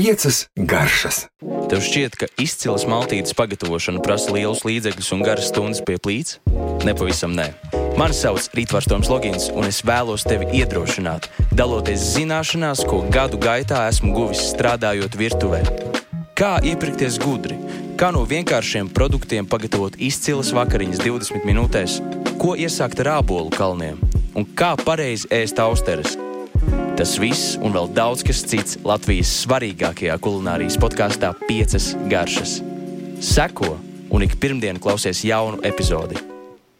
Piecas garšas. Tev šķiet, ka izcils maltītes pagatavošana prasa lielus līdzekļus un garas stundas pie plīts? Nepavisam nē. Mani sauc Rītvars Toms Logins, un es vēlos tevi iedrošināt, daloties zināšanās, ko gadu gaitā esmu guvis strādājot virtuvē. Kā iepirkties gudri, kā no vienkāršiem produktiem pagatavot izcilas vakariņas 20 minūtēs, ko iesākt ar ābolu kalniem un kā pareizi ēst austeres. Tas viss un vēl daudz kas cits Latvijas svarīgākajā kulinārijas podkāstā Piecas garšas. Seko un ik pirmdienu klausies jaunu epizodi